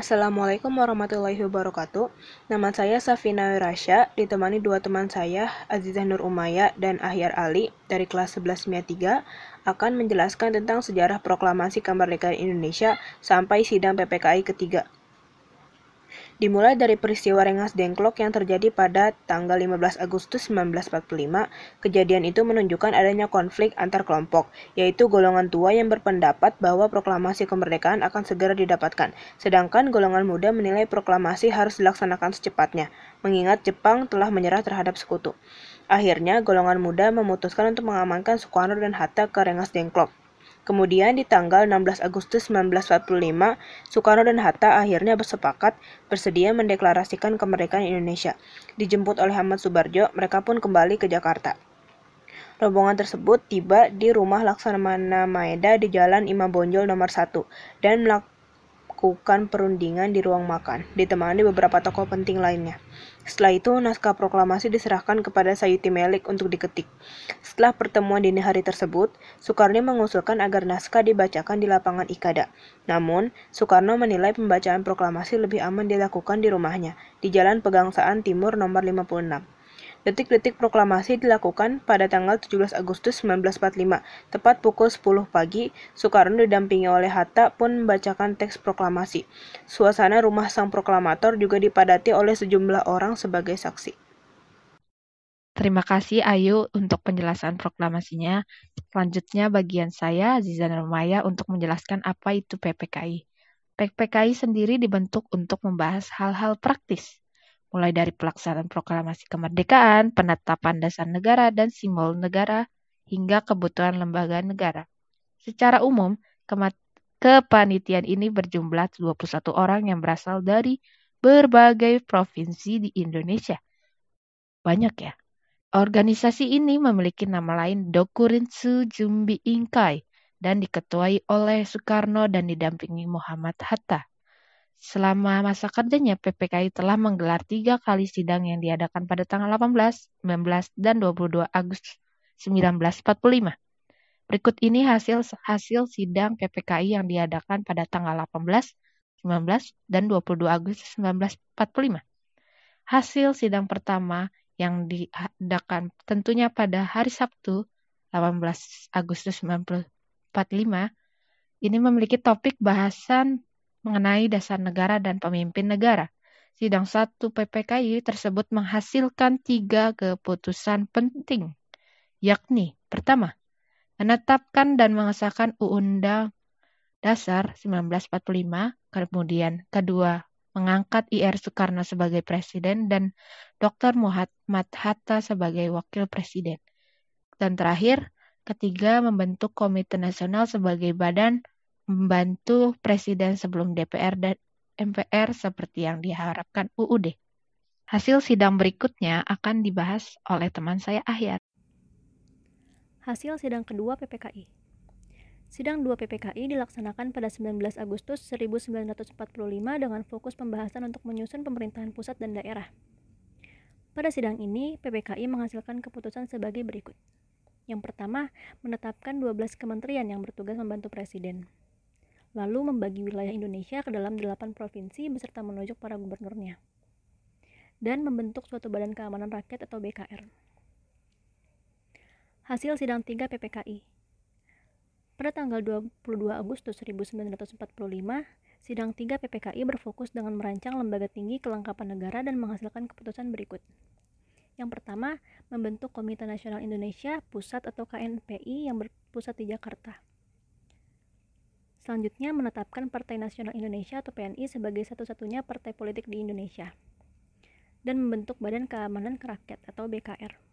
Assalamualaikum warahmatullahi wabarakatuh. Nama saya Safina Wirasya, ditemani dua teman saya, Azizah Nur Umaya dan Ahyar Ali dari kelas 11 MIA 3 akan menjelaskan tentang sejarah proklamasi kemerdekaan Indonesia sampai sidang PPKI ketiga. Dimulai dari peristiwa Rengas Dengklok yang terjadi pada tanggal 15 Agustus 1945, kejadian itu menunjukkan adanya konflik antar kelompok, yaitu golongan tua yang berpendapat bahwa proklamasi kemerdekaan akan segera didapatkan, sedangkan golongan muda menilai proklamasi harus dilaksanakan secepatnya, mengingat Jepang telah menyerah terhadap sekutu. Akhirnya, golongan muda memutuskan untuk mengamankan Soekarno dan Hatta ke Rengas Dengklok. Kemudian di tanggal 16 Agustus 1945, Soekarno dan Hatta akhirnya bersepakat bersedia mendeklarasikan kemerdekaan Indonesia. Dijemput oleh Ahmad Subarjo, mereka pun kembali ke Jakarta. Rombongan tersebut tiba di rumah Laksamana Maeda di Jalan Imam Bonjol nomor 1 dan melakukan perundingan di ruang makan, ditemani beberapa tokoh penting lainnya. Setelah itu, naskah proklamasi diserahkan kepada Sayuti Melik untuk diketik. Setelah pertemuan dini hari tersebut, Soekarno mengusulkan agar naskah dibacakan di lapangan Ikada. Namun, Soekarno menilai pembacaan proklamasi lebih aman dilakukan di rumahnya, di Jalan Pegangsaan Timur nomor 56. Detik-detik proklamasi dilakukan pada tanggal 17 Agustus 1945. Tepat pukul 10 pagi, Soekarno didampingi oleh Hatta pun membacakan teks proklamasi. Suasana rumah sang proklamator juga dipadati oleh sejumlah orang sebagai saksi. Terima kasih Ayu untuk penjelasan proklamasinya. Selanjutnya bagian saya, Aziza Rumaya, untuk menjelaskan apa itu PPKI. PPKI sendiri dibentuk untuk membahas hal-hal praktis mulai dari pelaksanaan proklamasi kemerdekaan, penetapan dasar negara dan simbol negara, hingga kebutuhan lembaga negara. Secara umum, kepanitiaan ini berjumlah 21 orang yang berasal dari berbagai provinsi di Indonesia. Banyak ya. Organisasi ini memiliki nama lain Dokurinsu Jumbi Ingkai dan diketuai oleh Soekarno dan didampingi Muhammad Hatta. Selama masa kerjanya, PPKI telah menggelar tiga kali sidang yang diadakan pada tanggal 18, 19, dan 22 Agustus 1945. Berikut ini hasil hasil sidang PPKI yang diadakan pada tanggal 18, 19, dan 22 Agustus 1945. Hasil sidang pertama yang diadakan tentunya pada hari Sabtu 18 Agustus 1945 ini memiliki topik bahasan mengenai dasar negara dan pemimpin negara. Sidang 1 PPKI tersebut menghasilkan tiga keputusan penting, yakni pertama, menetapkan dan mengesahkan Undang Dasar 1945, kemudian kedua, mengangkat IR Soekarno sebagai presiden dan Dr. Muhammad Hatta sebagai wakil presiden. Dan terakhir, ketiga, membentuk Komite Nasional sebagai badan membantu presiden sebelum DPR dan MPR seperti yang diharapkan UUD. Hasil sidang berikutnya akan dibahas oleh teman saya Ahyar. Hasil sidang kedua PPKI Sidang 2 PPKI dilaksanakan pada 19 Agustus 1945 dengan fokus pembahasan untuk menyusun pemerintahan pusat dan daerah. Pada sidang ini, PPKI menghasilkan keputusan sebagai berikut. Yang pertama, menetapkan 12 kementerian yang bertugas membantu presiden lalu membagi wilayah Indonesia ke dalam delapan provinsi beserta menunjuk para gubernurnya, dan membentuk suatu Badan Keamanan Rakyat atau BKR. Hasil sidang 3 PPKI Pada tanggal 22 Agustus 1945, sidang 3 PPKI berfokus dengan merancang lembaga tinggi kelengkapan negara dan menghasilkan keputusan berikut. Yang pertama, membentuk Komite Nasional Indonesia Pusat atau KNPI yang berpusat di Jakarta. Selanjutnya menetapkan Partai Nasional Indonesia atau PNI sebagai satu-satunya partai politik di Indonesia dan membentuk Badan Keamanan Rakyat atau BKR.